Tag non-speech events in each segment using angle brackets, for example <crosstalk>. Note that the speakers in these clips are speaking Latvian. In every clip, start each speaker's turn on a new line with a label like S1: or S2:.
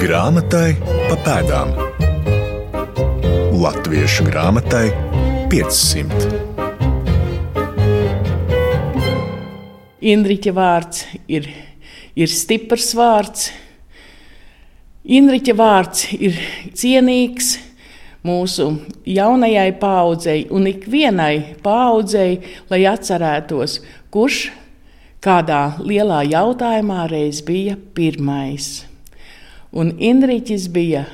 S1: Grāmatai pa pēdām. Latviešu grāmatai 500.
S2: Indriķa vārds ir, ir stiprs vārds. Indriķa vārds ir cienīgs mūsu jaunajai paudzei un ikvienai paudzei, lai atcerētos, kurš kādā lielā jautājumā reiz bija pirmais. Un Indriķis bija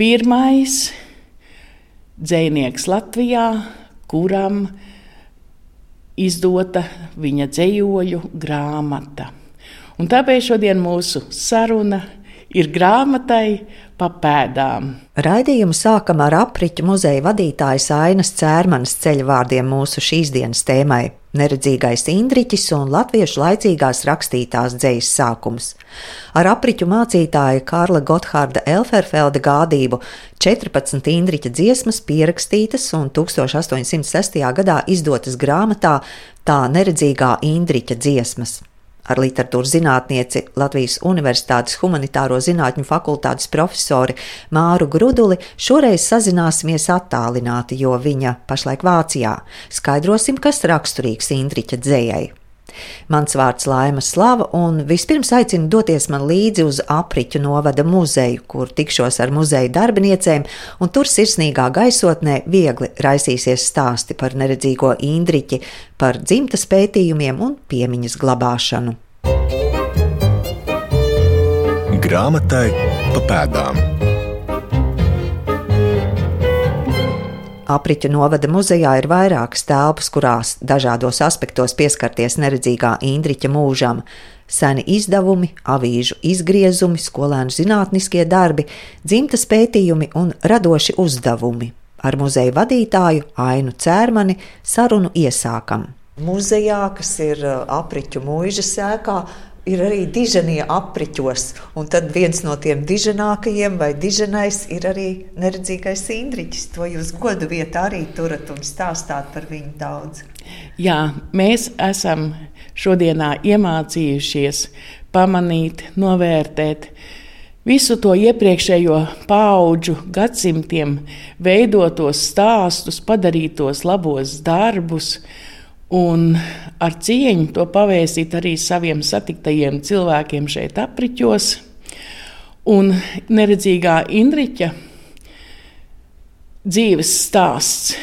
S2: pirmais dzinieks Latvijā, kuram izdota viņa dzējoļu grāmata. Un tāpēc šodien mūsu saruna ir grāmatai pa pēdām.
S3: Raidījumu sākam ar apriņķu muzeja vadītājas Ainas Cērmanas ceļvārdiem mūsu šīs dienas tēmai - neredzīgais Indriķis un latviešu laicīgās rakstītās dzejas sākums. Ar apriņķu mācītāja Karla Gotthārda Elferfelde gādību 14 Indriķa dziesmas pierakstītas un 1806. gadā izdotas grāmatā Tā neredzīgā Indriķa dziesmas. Ar literatūras zinātnieci Latvijas Universitātes Humanitāro zinātņu fakultātes profesori Māru Gruduli šoreiz sazināsimies attālināti, jo viņa pašlaik Vācijā. Skaidrosim, kas raksturīgs Indriķa dzējai. Mans vārds Laima Slava, un vispirms aicinu doties man līdzi uz apriņķu novada muzeju, kur tikšos ar muzeja darbiniecēm, un tur sirsnīgā gaisotnē viegli raisīsies stāsti par neredzīgo Indriķi, par dzimtas pētījumiem un piemiņas glabāšanu.
S1: Grāmatai pa pēdām.
S3: Apriņķa novada muzejā ir vairākas telpas, kurās dažādos aspektos pieskarties neredzīgā Indriča mūžam. Seni izdevumi, avīžu izgriezumi, skolēnu zinātniskie darbi, dzimtas pētījumi un radoši uzdevumi. Ar muzeja vadītāju Ainu Cērmani sarunu iesākam. Muzejā, kas ir uh, apriņķu mūža sēkā, ir arī diženie apriķos, un tad viens no tiem diženākajiem vai diženais ir arī neredzīgais Indriķis. To jūs godu vietā arī turat un stāstāt par viņu daudz.
S2: Jā, mēs esam šodienā iemācījušies pamanīt, novērtēt visu to iepriekšējo pauģu gadsimtiem veidotos stāstus, padarītos labos darbus, un ar cieņu to pavēstīt arī saviem satiktajiem cilvēkiem šeit apriķos. Un neredzīgā Indriķa dzīves stāsts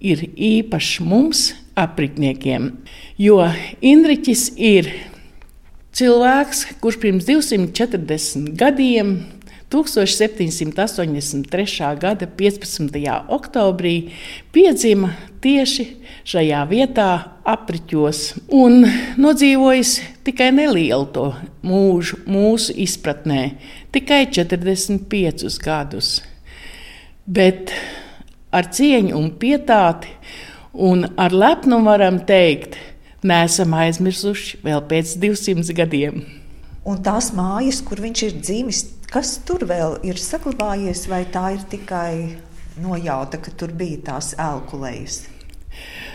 S2: ir īpašs mums, apritniekiem, jo Indriķis ir cilvēks, kurš pirms 240 gadiem 1783. gada 15. oktobrī piedzima tieši šajā vietā, apriķos, un nodzīvojis tikai nelielu to mūžu mūsu izpratnē, tikai 45 gadus. Bet ar cieņu un pietāti un ar lepnumu varam teikt, nesam aizmirsuši vēl pēc 200 gadiem.
S3: Un tās mājas, kur viņš ir dzimis, Kas tur vēl ir saglabājies, vai tā ir tikai nojauta, ka tur bija tās elkulejas?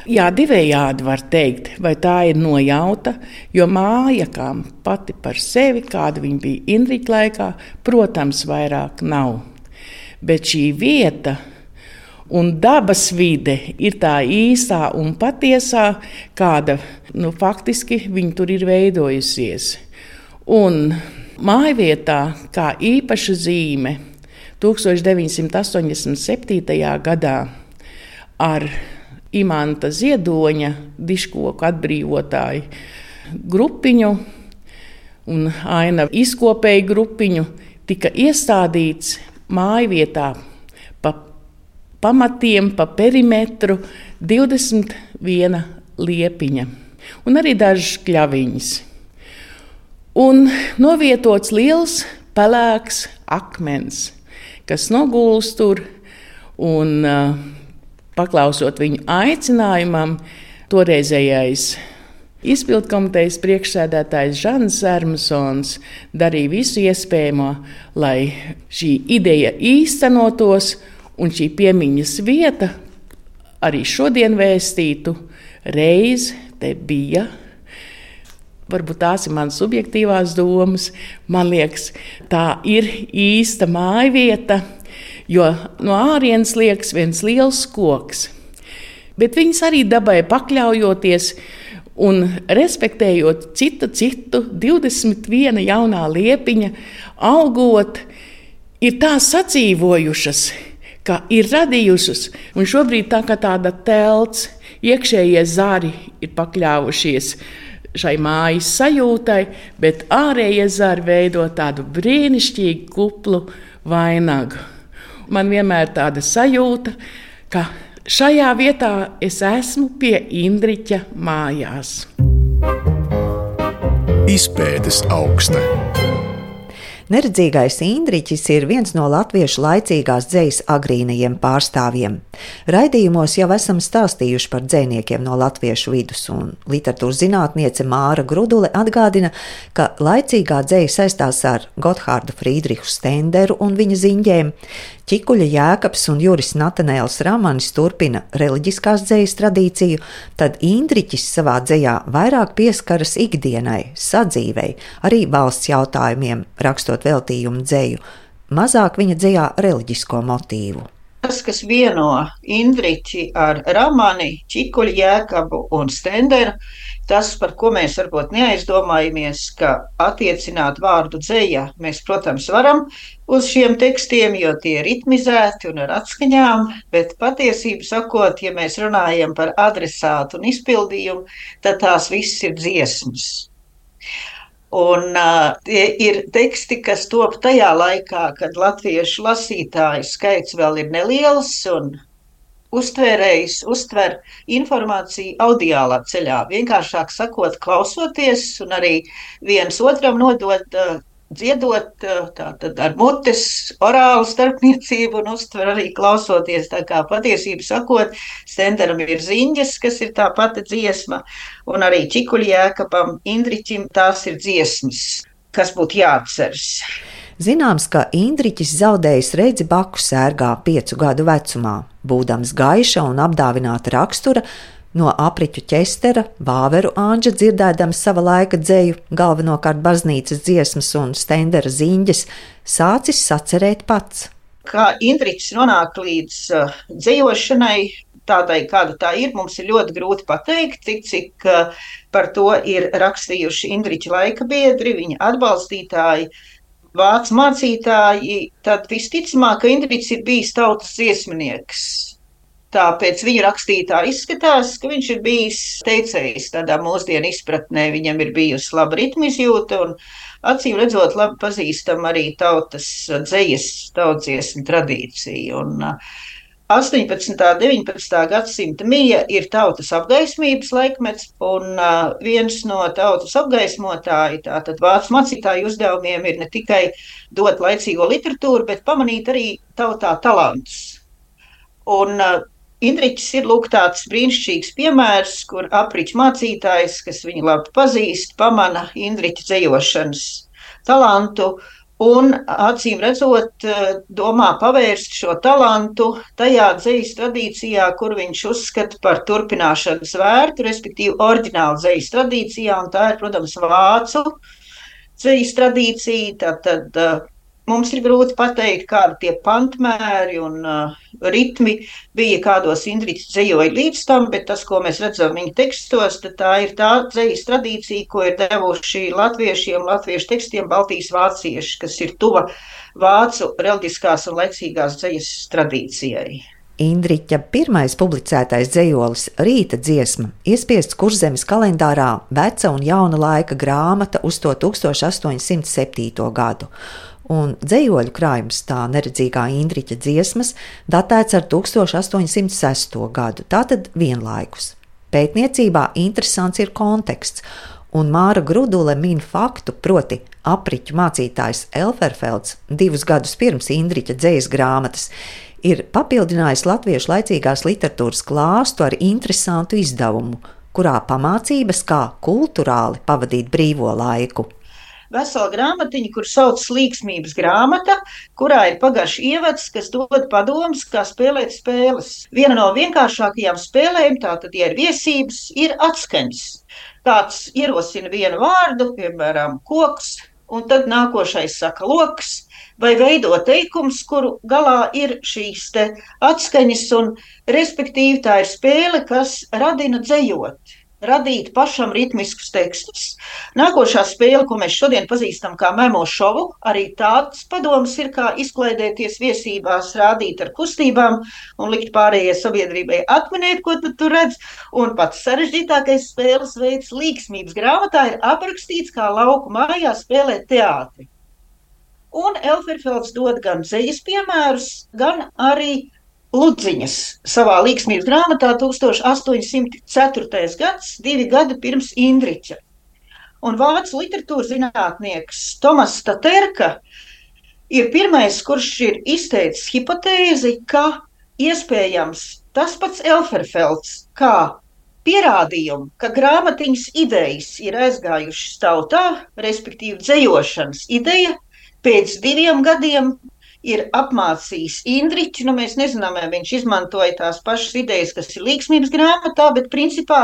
S2: Jā, divējādi var teikt, vai tā ir nojauta, jo māja kā pati par sevi, kāda viņa bija Indriča laikā, protams, vairāk nav. Bet šī vieta un dabas vide ir tā īstā un patiesā, kāda nu, faktiski viņa tur ir veidojusies. Un Mājvietā kā īpaša zīme 1987. gadā ar Imanta Ziedoņa diškoku atbrīvotāju grupiņu un aina izkopēju grupiņu tika iestādīts mājvietā pa pamatiem, pa perimetru 21 liepiņa un arī dažas kļaviņas un novietots liels pelēks akmens, kas nogulst tur. Un, paklausot viņu aicinājumam, toreizējais izpildkomitejas priekšsēdētājs Žants Zermsons darīja visu iespējamo, lai šī ideja īstenotos un šī piemiņas vieta arī šodien vēstītu, reiz te bija Varbūt tās ir manas subjektīvās domas. Man liekas, tā ir īsta mājvieta, jo no ārienes liekas viens liels koks. Bet viņas arī dabai pakļaujoties un respektējot citu, citu 21 jaunā liepiņa, augot, ir tā sadzīvojušas, ka ir radījušas, un šobrīd tā kā tāda telts, iekšējie zari ir pakļāvušies šai mājas sajūtai, bet ārējie zari veido tādu brīnišķīgu kuplu vainagu. Man vienmēr ir tāda sajūta, ka Šajā vietā es esmu pie Indriča mājās.
S1: Izpētes augsne.
S3: Neredzīgais Indriķis ir viens no latviešu laicīgās dzejas agrīnajiem pārstāvjiem. Raidījumos jau esam stāstījuši par dzējniekiem no latviešu vidus, un literatūras zinātniece Māra Grudule atgādina, ka laicīgā dzeja saistās ar Gotthārdu Friedrihu Stenderu un viņa ziņģēm. Čikuļa Jēkabs un Juris Natanēls Ramanis turpina reliģiskās dzējas tradīciju, tad Indriķis savā dzējā vairāk pieskaras ikdienai, sadzīvei, arī valsts jautājumiem, rakstot veltījumu dzēju, mazāk viņa dzējā reliģisko motīvu.
S4: Tas, kas vieno Indriķi ar Ramani, Čikuļu Jēkabu un Stenderu, Tas, par ko mēs varbūt neaizdomājamies, ka attiecināt vārdu dzēja, mēs, protams, varam uz šiem tekstiem, jo tie ir ritmizēti un ar atskaņām, bet patiesību sakot, ja mēs runājam par adresātu un izpildījumu, tad tās visas ir dziesmas. Un uh, tie ir teksti, kas top tajā laikā, kad latviešu lasītāju skaits vēl ir neliels un uztvērējs uztver informāciju audiālā ceļā. Vienkāršāk sakot, klausoties un arī viens otram nodot. Uh, dziedot tātad ar mutes, orālu starpniecību un uztver arī klausoties. Tā kā patiesību sakot, Stenderam ir ziņas, kas ir tā pati dziesma, un arī Čikuļjēkapam, Indriķim tās ir dziesmas, kas būtu jāatceras.
S3: Zināms, ka Indriķis zaudējis redzi Baku sērgā piecu gadu vecumā, būdams gaiša un apdāvināta rakstura. No apriņķu ķestera, vāveru āņģa dzirdēdams sava laika dzēju, galvenokārt baznīcas dziesmas un stendera ziņas, sācis sacerēt pats.
S4: Kā Indriķis nonāk līdz uh, dzējošanai, tādai, kāda tā ir, mums ir ļoti grūti pateikt, cik, cik uh, par to ir rakstījuši Indriča laika biedri, viņa atbalstītāji, vācu mācītāji, tad visticamāk, ka Indričs ir bijis tautas dziesminieks. Tāpēc viņa rakstītā izskatās, ka viņš ir bijis teicējs tādā mūsdienu izpratnē. Viņam ir bijusi laba ritmu izjūta un acīm redzot, labi pazīstama arī tautas dzejas, tautsdziesmu tradīcija. Un, uh, 18. un 19. gadsimta mija ir tautas apgaismības laikmets, un viens no tautas apgaismotāju, tātad vācu mācītāju uzdevumiem ir ne tikai dot laicīgo literatūru, bet pamanīt arī tautā talantus. Un Indriķis ir lūk tāds brīnišķīgs piemērs, kur apriņķis mācītājs, kas viņu labi pazīst, pamana Indriķa dzējošanas talantu, Un acīm redzot, eh, domā pavērst šo talantu tajā dzīslu tradīcijā, kur viņš uzskata par turpināšanas vērtu, respektīvi, oriģinālu dzīslu tradīcijā, un tā ir, protams, vācu dzīslu tradīcija. Tad, tad eh, Mums ir grūti pateikt, kādi tie pantmēri un uh, ritmi bija, kādos Indriķis dzējoja līdz tam, bet tas, ko mēs redzam viņa tekstos, tā ir tā dzējas tradīcija, ko ir devuši latviešiem, latviešu tekstiem Baltijas vācieši, kas ir tuva vācu reliģiskās un laicīgās dzējas tradīcijai.
S3: Indriča pirmais publicētais dzējolis Rīta dziesma iespiests kurzemes kalendārā veca un jauna laika grāmata uz to 1807. gadu un dzējoļu krājums, tā neredzīgā Indriča dziesmas, datēts ar 1806. gadu, tātad vienlaikus. Pētniecībā interesants ir konteksts, un Māra Grudule min faktu, proti, apriņķu mācītājs Elferfelds divus gadus pirms Indriča dzējas grāmatas ir papildinājis latviešu laicīgās literatūras klāstu ar interesantu izdevumu, kurā pamācības kā kultūrāli pavadīt brīvo laiku
S4: vesela grāmatiņa, kur sauc Līgsmības grāmata, kurā ir pagaršs ievads, kas dod padomus, kā spēlēt spēles. Viena no vienkāršākajām spēlēm, tātad, ja ir viesības, ir atskaņas. Kāds ierosina vienu vārdu, piemēram, koks, un tad nākošais saka loks, vai veido teikums, kuru galā ir šīs atskaņas, un respektīvi tā ir spēle, kas radina dzējot radīt pašam ritmiskus tekstus. Nākošā spēle, ko mēs šodien pazīstam kā memo šovu, arī tāds padoms ir, kā izklaidēties viesībās, rādīt ar kustībām un likt pārējai sabiedrībai atminēt, ko tu tur redz. Un pats sarežģītākais spēles veids līksmības grāmatā ir aprakstīts, kā lauku mājā spēlēt teātri. Un Elferfelds dod gan zejas piemērus, gan arī Ludziņas savā līgsmības grāmatā 1804. gads, divi gadi pirms Indriča. Un vācu literatūras zinātnieks Tomas Staterka ir pirmais, kurš ir izteicis hipotēzi, ka iespējams tas pats Elferfelds kā pierādījumu, ka grāmatiņas idejas ir aizgājušas tautā, respektīvi dzējošanas ideja, pēc diviem gadiem ir apmācījis Indriču. Nu, mēs nezinām, vai viņš izmantoja tās pašas idejas, kas ir līgsmības grāmatā, bet principā,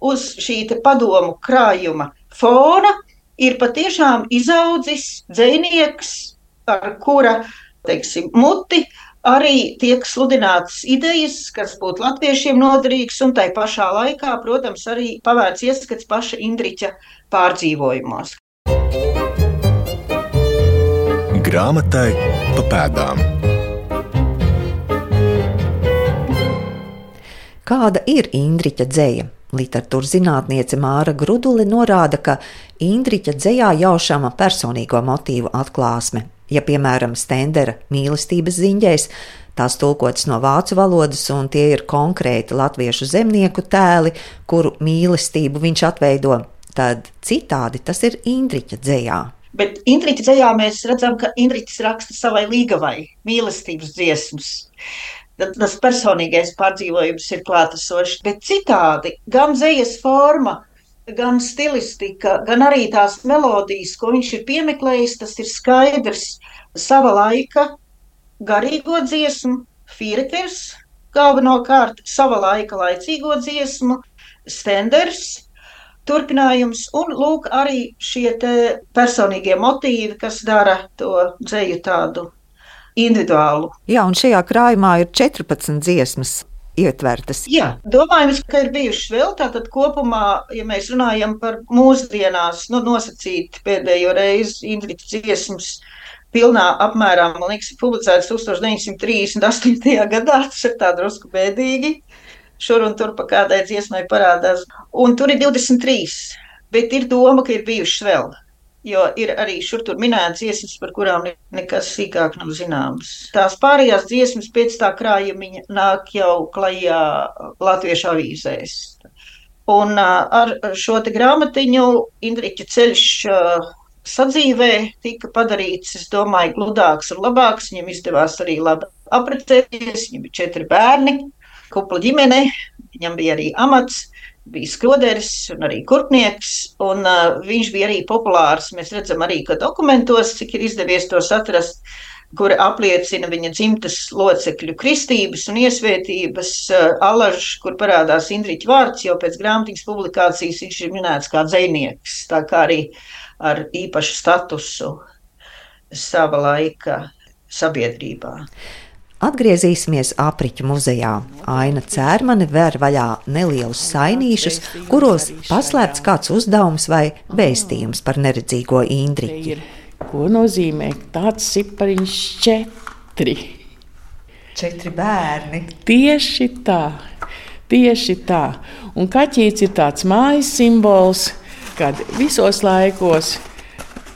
S4: uz šī padomu krājuma fona ir patiešām izaudzis dzēnieks, ar kura teiksim, muti arī tiek sludinātas idejas, kas būtu latviešiem noderīgas, un tai pašā laikā, protams, arī pavērts ieskats paša Indriča pārdzīvojumos.
S1: Grāmatai pa pēdām.
S3: Kāda ir Indriča dzēja? Literatūras zinātniece Māra Gruduli norāda, ka Indriča dzējā jaušama personīgo motīvu atklāsme. Ja, piemēram, Stendera mīlestības ziņģēs, tās tulkotas no vācu valodas, un tie ir konkrēti latviešu zemnieku tēli, kuru mīlestību viņš atveido, tad citādi tas ir Indriča dzējā.
S4: Bet Indriča dzējā mēs redzam, ka Indričs raksta savai līgavai mīlestības dziesmas. Tad tas personīgais pārdzīvojums ir klātesošs, bet citādi gan dzējas forma, gan stilistika, gan arī tās melodijas, ko viņš ir piemeklējis, tas ir skaidrs sava laika garīgo dziesmu, Fīrekers, galvenokārt sava laika laicīgo dziesmu, Stenders, turpinājums, un lūk, arī šie personīgie motīvi, kas dara to dzēju tādu individuālu.
S3: Jā, un šajā krājumā ir 14 dziesmas. Ietvertas.
S4: Jā, domājams, ka ir bijušas vēl tādas kopumā, ja mēs runājam par mūsdienās, nu, nosacīt pēdējo reizi Indriča dziesmas pilnā apmērā, man liekas, publicēts 1938. gadā, tas ir tā drusku bēdīgi šur un tur pa kādai dziesmai parādās. Un tur ir 23, bet ir doma, ka ir bijušas vēl. Jo ir arī šur tur minētas dziesmas, par kurām nekas sīkāk nav zināms. Tās pārējās dziesmas pēc tā krājuma nāk jau klajā latviešu avīzēs. Un ar šo grāmatiņu Indriča ceļš sadzīvē tika padarīts, es domāju, gludāks un labāks. Viņam izdevās arī labi apprecēties, viņam bija četri bērni kupla ģimene, viņam bija arī amats, bija skroderis un arī kurpnieks, un uh, viņš bija arī populārs. Mēs redzam arī, ka dokumentos, cik ir izdevies tos atrast, kur apliecina viņa dzimtas locekļu kristības un iesvētības uh, alažs, kur parādās Indriķa vārds, jau pēc grāmatiņas publikācijas viņš ir minēts kā dzēnieks, tā kā arī ar īpašu statusu sava laika sabiedrībā.
S3: Atgriezīsimies apriņķu muzejā. Aina Cērmane ver vaļā nelielus sainīšus, kuros paslēpts kāds uzdevums vai vēstījums par neredzīgo Indriķi.
S2: Ko nozīmē tāds cipariņš četri?
S3: Četri bērni.
S2: Tieši tā, tieši tā. Un kaķīts ir tāds mājas simbols, kad visos laikos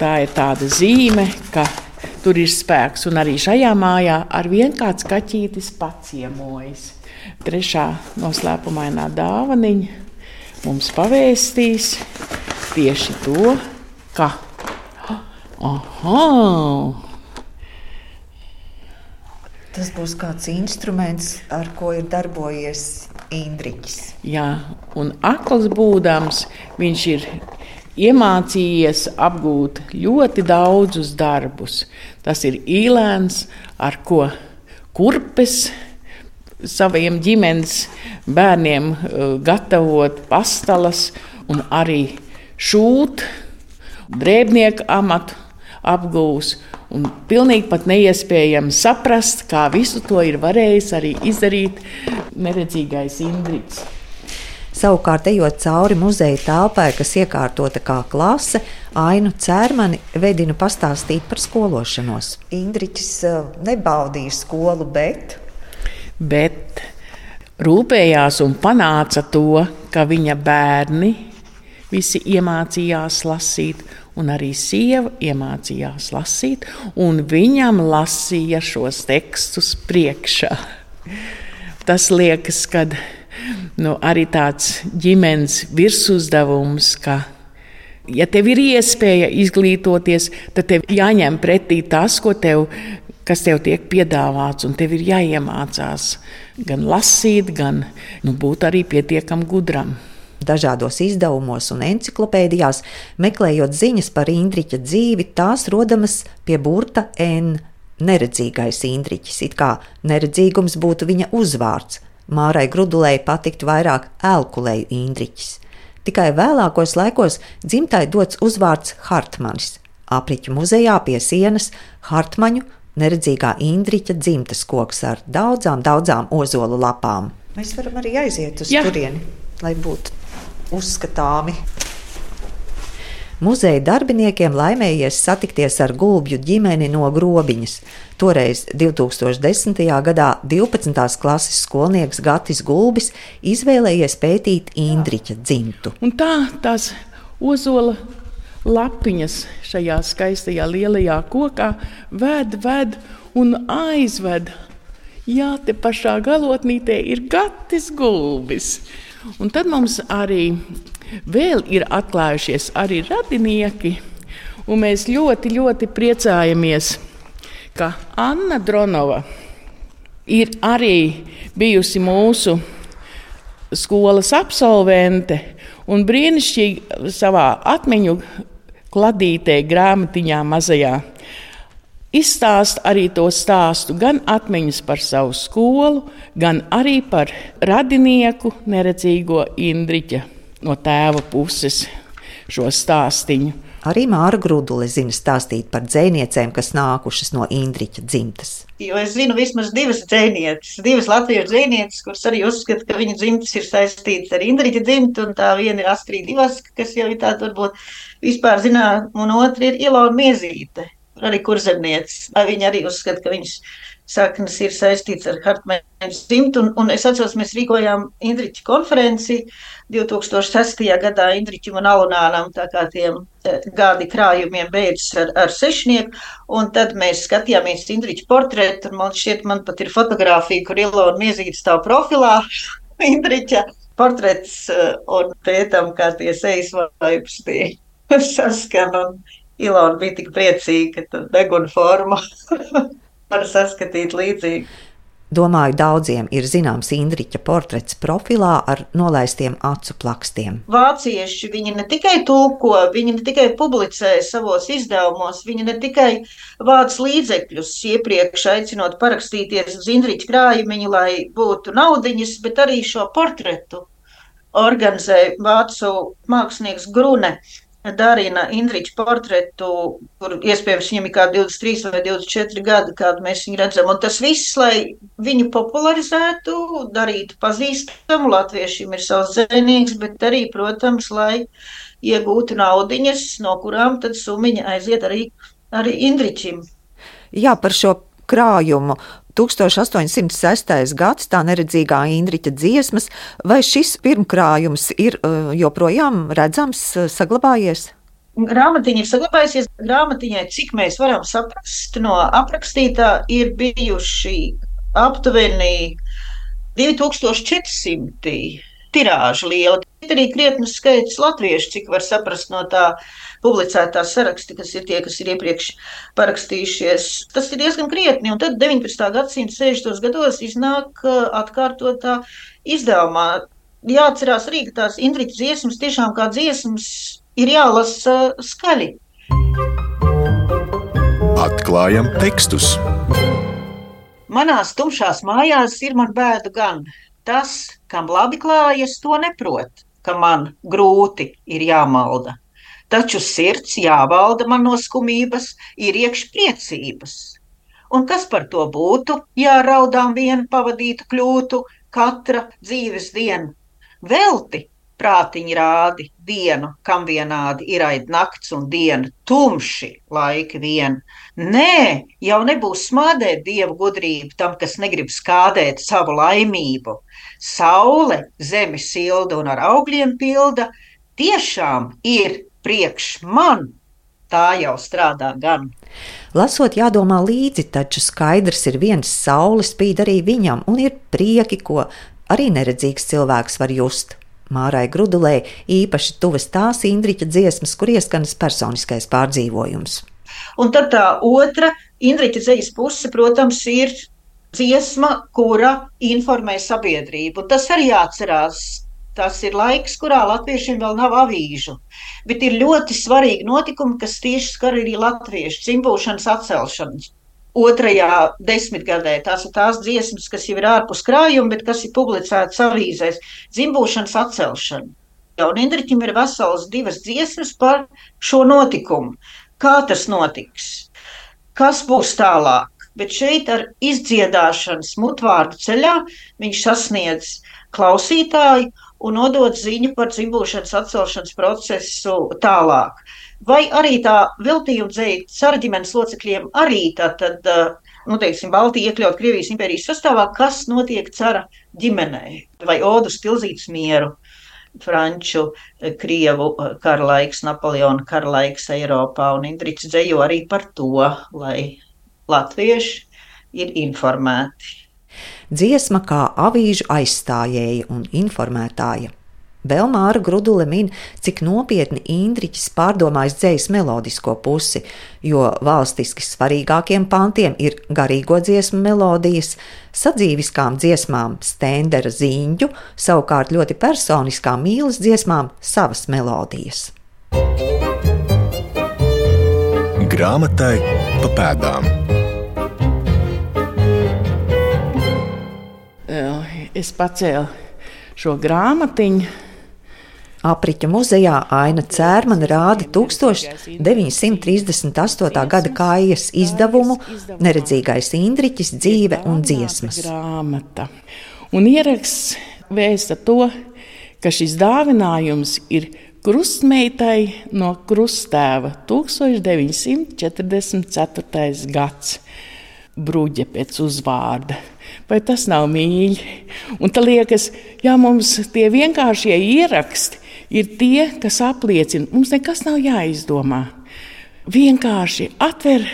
S2: tā ir tāda zīme, ka tur ir spēks. Un arī šajā mājā ar vien kāds kaķītis paciemojas. Trešā noslēpumainā dāvaniņa mums pavēstīs tieši to, ka. Aha!
S3: Tas būs kāds instruments, ar ko ir darbojies Indriķis.
S2: Jā, un akls būdams, viņš ir iemācījies apgūt ļoti daudzus darbus. Tas ir īlēns, ar ko kurpes saviem ģimenes bērniem uh, gatavot pastalas un arī šūt, drēbnieku amatu apgūs. Un pilnīgi pat neiespējami saprast, kā visu to ir varējis arī izdarīt neredzīgais Indriks.
S3: Savukārt, ejot cauri muzeja telpai, kas iekārtota kā klase, Ainu Cērmani vedinu pastāstīt par skološanos. Indriķis eh, nebaudīja skolu, bet.
S2: bet rūpējās un panāca to, ka viņa bērni visi iemācījās lasīt, un arī sieva iemācījās lasīt, un viņam lasīja šos tekstus priekšā. Tas liekas, ka nu, arī tāds ģimenes virsuzdevums, ka, ja tev ir iespēja izglītoties, tad tev jāņem pretī tas, ko tev, kas tev tiek piedāvāts, un tev ir jāiemācās gan lasīt, gan nu, būt arī pietiekam gudram.
S3: Dažādos izdevumos un encyklopēdijās, meklējot ziņas par Indriča dzīvi, tās rodamas pie burta N. Neredzīgais Indriķis, it kā neredzīgums būtu viņa uzvārds, Mārai Grudulēji patiktu vairāk elkulēju Indriķis. Tikai vēlākos laikos dzimtai dots uzvārds Hartmanis. Apriķu muzejā pie sienas Hartmaņu neredzīgā Indriķa dzimtas koks ar daudzām, daudzām ozolu lapām. Mēs varam arī aiziet uz Jā. turieni, lai būtu uzskatāmi. Muzeja darbiniekiem laimējies satikties ar gulbju ģimeni no grobiņas. Toreiz, 2010. gadā, 12. klases skolnieks Gatis Gulbis izvēlējies pētīt Indriča dzimtu.
S2: Un tā tās ozola lapiņas šajā skaistajā lielajā kokā ved, ved un aizved. Jā, te pašā galotnītē ir Gatis Gulbis. Un tad mums arī vēl ir atklājušies arī radinieki, un mēs ļoti, ļoti priecājamies, ka Anna Dronova ir arī bijusi mūsu skolas absolvente un brīnišķīgi savā atmiņu kladītē, grāmatiņā mazajā. Izstāst arī to stāstu, gan atmiņas par savu skolu, gan arī par radinieku neredzīgo Indriķa no tēva puses šo stāstīnu.
S3: Arī Māra Grudule zina stāstīt par dzēniecēm, kas nākušas no Indriča dzimtas.
S4: Jo es zinu vismaz divas dzēnietes, divas latviešu dzēnietes, kuras arī uzskata, ka viņu dzimtas ir saistītas ar Indriča dzimtu, un tā viena ir Astrīda Ivaska, kas jau ir tāda varbūt vispār zinām, un otra ir Ilona Miezīte, arī kurzemnieces. Viņa arī uzskata, ka viņas saknes ir saistīts ar Hartmaņa dzimtu. Un, un es atceros, mēs rīkojām Indriķa konferenci 2006. gadā Indriķim un Alunānam, tā kā tiem e, gadi krājumiem beidzas ar, ar sešnieku. Un tad mēs skatījāmies Indriķa portretu, un man šķiet, man pat ir fotografija, kur Ilona Miezīte stāv profilā <laughs> Indriķa portrets e, un pētam, kā tie sejas vaips tie <laughs> saskan. Un Ilona bija tik priecīga, ka deguna forma <laughs> var saskatīt līdzīgi.
S3: Domāju, daudziem ir zināms Indriča portrets profilā ar nolaistiem acu plakstiem.
S4: Vācieši viņi ne tikai tulko, viņi ne tikai publicē savos izdevumos, viņi ne tikai vāc līdzekļus iepriekš aicinot parakstīties uz Indriča krājumiņu, lai būtu naudiņas, bet arī šo portretu organizē vācu mākslinieks Grune. Darina Indriča portretu, kur iespējams viņam ir kaut 23 vai 24 gadi, kādu mēs viņu redzam. Un tas viss, lai viņu popularizētu, darītu pazīstamu, latviešiem ir savs dzēnieks, bet arī, protams, lai iegūtu naudiņas, no kurām tad sumiņa aiziet arī, arī Indričim.
S3: Jā, par šo krājumu 1806. gads, tā neredzīgā Indriča dziesmas, vai šis pirmkrājums ir uh, joprojām redzams, uh, saglabājies?
S4: Grāmatiņa ir saglabājusies. Grāmatiņai, cik mēs varam saprast, no aprakstītā ir bijuši aptuveni 2400 tirāža liela. Ir arī krietnes skaits latviešu, cik var saprast no tā publicētā saraksta, kas ir tie, kas ir iepriekš parakstījušies. Tas ir diezgan krietni, un tad 19. gadsimta 60. gados iznāk uh, atkārtotā izdevumā. Jāatcerās arī, ka tās Indriķa dziesmas tiešām kā dziesmas ir jālasa skaļi.
S1: Atklājam tekstus.
S4: Manās tumšās mājās ir man bēdu gan. Tas, kam labi klājas, to neprot. ka man grūti ir jāmalda. Taču sirds jāvalda man no skumības, ir iekšpriecības. Un kas par to būtu, ja raudām vienu pavadītu kļūtu katra dzīves diena? Velti prātiņi rādi dienu, kam vienādi ir aid nakts un diena, tumši laiki vien. Nē, jau nebūs smādēt dievu gudrību tam, kas negrib skādēt savu laimību. Saule zemi silda un ar augļiem pilda, tiešām ir priekš man. Tā jau strādā gan.
S3: Lasot, jādomā līdzi, taču skaidrs ir viens saules spīd arī viņam, un ir prieki, ko arī neredzīgs cilvēks var just. Mārai Grudulē īpaši tuvas tās Indriča dziesmas, kur ieskanas personiskais pārdzīvojums.
S4: Un tad tā otra Indriča dzīslas puse, protams, ir dziesma, kura informē sabiedrību. Tas arī jāatcerās. Tas ir laiks, kurā latviešiem vēl nav avīžu, bet ir ļoti svarīgi notikumi, kas tieši skar arī latviešu dzimbūšanas atcelšanas otrajā desmitgadē. Tās ir tās dziesmas, kas jau ir ārpus krājuma, bet kas ir publicētas avīzēs - dzimbūšanas atcelšana. Un Indriķim ir vesels divas dziesmas par šo notikumu. Kā tas notiks? Kas būs tālāk? Bet šeit ar izdziedāšanas mutvārdu ceļā viņš sasniedz klausītāju un nodot ziņu par dzimbūšanas atcelšanas procesu tālāk. Vai arī tā viltījuma dzēja cara ģimenes locekļiem arī tātad, nu, teiksim, Baltija iekļaut Krievijas impērijas sastāvā, kas notiek cara ģimenē, vai Odus pilzītas mieru, Franču, Krievu kara laiks, Napoleona kara laiks Eiropā, un Indričs dzējo arī par to, lai latvieši ir informēti.
S3: Dziesma kā avīžu aizstājēja un informētāja. Vēl Māra Grudule min, cik nopietni Indriķis pārdomājis dzējas melodisko pusi, jo valstiski svarīgākiem pantiem ir garīgo dziesmu melodijas, sadzīviskām dziesmām stendera ziņģu, savukārt ļoti personiskām mīlas dziesmām savas melodijas.
S1: Grāmatai pa pēdām.
S2: Es pacēlu šo grāmatiņu
S3: Apriņķa muzejā Aina Cērmana rāda 1938. gada kājas izdevumu Neredzīgais Indriķis dzīve un dziesmas.
S2: Grāmata. Un ieraksts vēsta to, ka šis dāvinājums ir krustmeitai no krustēva 1944. gads. Bruģe pēc uzvārda. Vai tas nav mīļi? Un tā liekas, ja mums tie vienkāršie ieraksti ir tie, kas apliecina, mums nekas nav jāizdomā. Vienkārši atver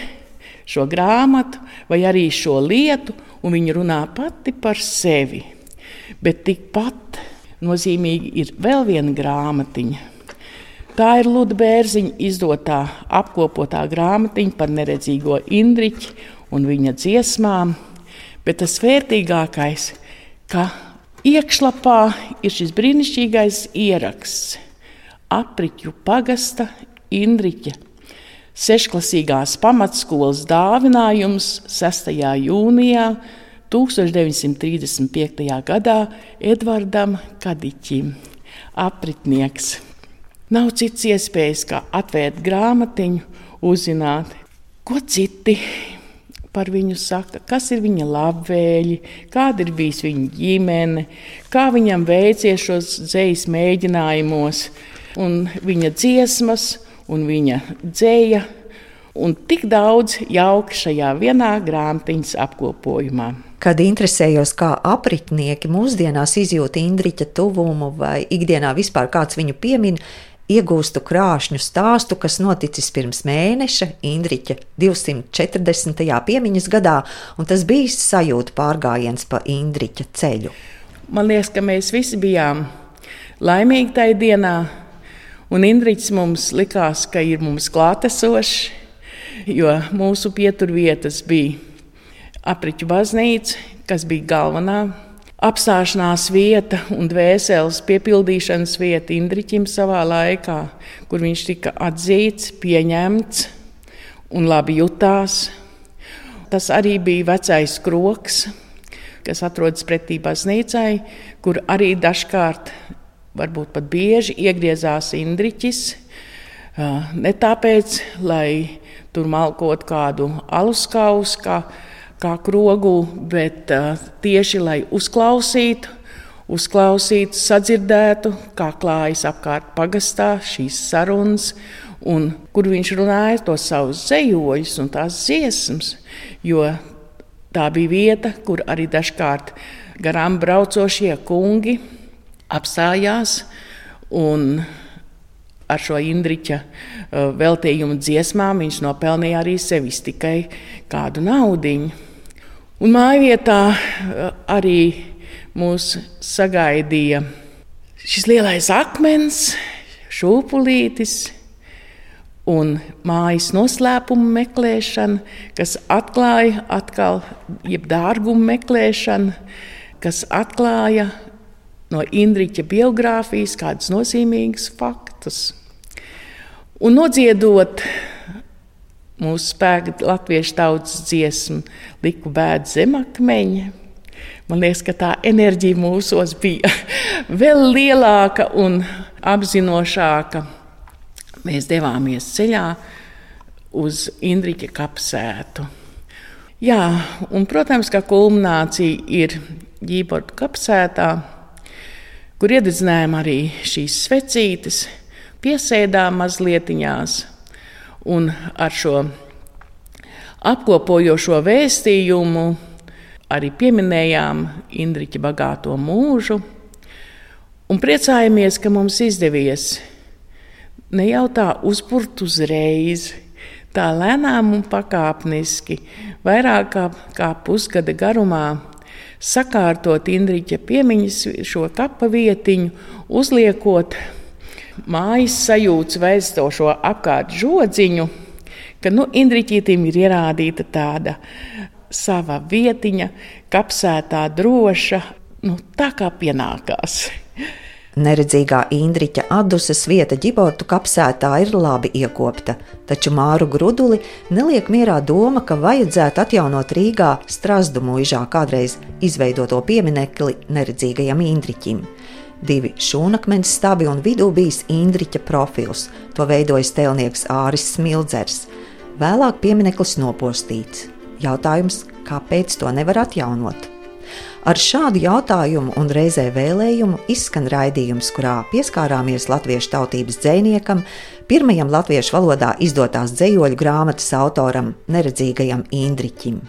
S2: šo grāmatu vai arī šo lietu, un viņa runā pati par sevi. Bet tikpat nozīmīgi ir vēl viena grāmatiņa. Tā ir Luda Bērziņa izdotā apkopotā grāmatiņa par neredzīgo Indriķu un viņa dziesmām, bet tas vērtīgākais, ka Iekšlapā ir šis brīnišķīgais ieraksts. Apriķu pagasta Indriķa sešklasīgās pamatskolas dāvinājums 6. jūnijā 1935. gadā Edvardam Kadiķim, apritnieks. Nav cits iespējas, kā atvērt grāmatiņu, uzzināt, ko citi par viņu saka, kas ir viņa labvēlī, kāda ir bijusi viņa ģimene, kā viņam veicies šos dzīslu mēģinājumos, un viņa dziesmas, un viņa dzēja, un tik daudz jauka šajā vienā grāmatiņas apkopojumā.
S3: Kad interesējos, kā apritnieki mūsdienās izjūt Indriča tuvumu vai ikdienā vispār kāds viņu piemin, iegūstu krāšņu stāstu, kas noticis pirms mēneša, Indriča 240. piemiņas gadā, un tas bija sajūta pārgājiens pa Indriča ceļu.
S2: Man liekas, ka mēs visi bijām laimīgi tajā dienā, un Indričs mums likās, ka ir mums klātesošs, jo mūsu pieturvietas bija apriņķu baznīca, kas bija galvenā apstāšanās vieta un dvēseles piepildīšanas vieta Indriķim savā laikā, kur viņš tika atzīts, pieņemts un labi jutās. Tas arī bija vecais kroks, kas atrodas pretī baznīcai, kur arī dažkārt varbūt pat bieži iegriezās Indriķis. Ne tāpēc, lai tur malkot kādu aluskausu, kā, kā krogu, bet tieši lai uzklausītu, uzklausītu, sadzirdētu, kā klājas apkārt pagastā šīs sarunas, un kur viņš runāja tos savus zejoļus un tās dziesmas, jo tā bija vieta, kur arī dažkārt garām braucošie kungi apstājās un ar šo Indriča veltījumu dziesmām viņš nopelnīja arī sevis tikai kādu naudiņu. Un mājvietā uh, arī mūs sagaidīja šis lielais akmens, šūpulītis un mājas noslēpumu meklēšana, kas atklāja atkal, dārgumu meklēšana, kas atklāja no Indriča biogrāfijas kādus nozīmīgus faktus. Un nodziedot mūsu spēku latviešu tautas dziesmu, liku bēdu zemakmeņa. Man liekas, ka tā enerģija mūsos bija <laughs> vēl lielāka un apzinošāka mēs devāmies ceļā uz Indriča kapsētu. Jā, un, protams, ka kulminācija ir Ģīborta kapsētā, kur iededzinājām arī šīs svecītes, piesēdām mazlietiņās un ar šo apkopojošo vēstījumu arī pieminējām Indriča bagāto mūžu. Un priecājamies, ka mums izdevies ne jau tā uzpurt uzreiz, tā lēnām un pakāpeniski, vairāk kā, kā pusgada garumā, sakārtot Indriča piemiņas šo kapa vietiņu, uzliekot mājas sajūtas veistošo apkārt žodziņu, ka nu, Indriķītim ir ierādīta tāda sava vietiņa, kapsētā droša, nu, tā kā pienākās.
S3: Neredzīgā Indriča atduses vieta ģibortu kapsētā ir labi iekopta, taču Māru Gruduli neliek mierā doma, ka vajadzētu atjaunot Rīgā Strasdu mūžā kādreiz izveidoto pieminekli neredzīgajam Indriķim. Divi šūnakmeņa stabi un vidū bijis Indriča profils, to veidojis tēlnieks Āris Smildzers. Vēlāk piemineklis nopostīts. Jautājums, kāpēc to nevar atjaunot? Ar šādu jautājumu un reizē vēlējumu izskan raidījums, kurā pieskārāmies latviešu tautības dziniekam, pirmajam latviešu valodā izdotās dzējoļu grāmatas autoram, neredzīgajam Indriķim.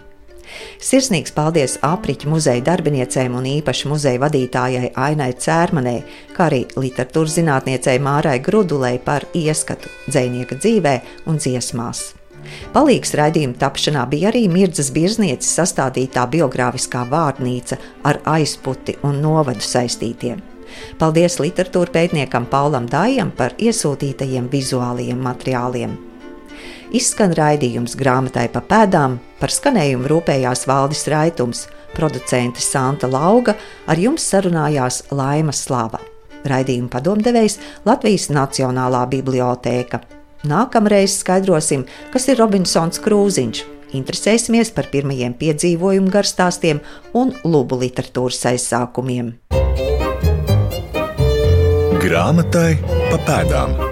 S3: Sirsnīgs paldies apriņķa muzeja darbiniecēm un īpaši muzeja vadītājai Ainai Cērmanē, kā arī literatūras zinātniecei Mārai Grudulei par ieskatu dzinieka dzīvē un dziesmās. Palīgs raidījuma tapšanā bija arī Mirdzas Birznieces sastādītā biogrāfiskā vārnīca ar aizputi un novadu saistītiem. Paldies literatūra pētniekam Paulam Dājam par iesūtītajiem vizuālajiem materiāliem. Izskan raidījums grāmatai pa pēdām, par skanējumu rūpējās Valdis Raitums, producente Santa Lauga, ar jums sarunājās Laima Slava. Raidījuma padomdevējs Latvijas Nacionālā bibliotēka. Nākamreiz skaidrosim, kas ir Robinsons Krūziņš. Interesēsimies par pirmajiem piedzīvojumu garstāstiem un lubu literatūras aizsākumiem.
S1: Grāmatai pa pēdām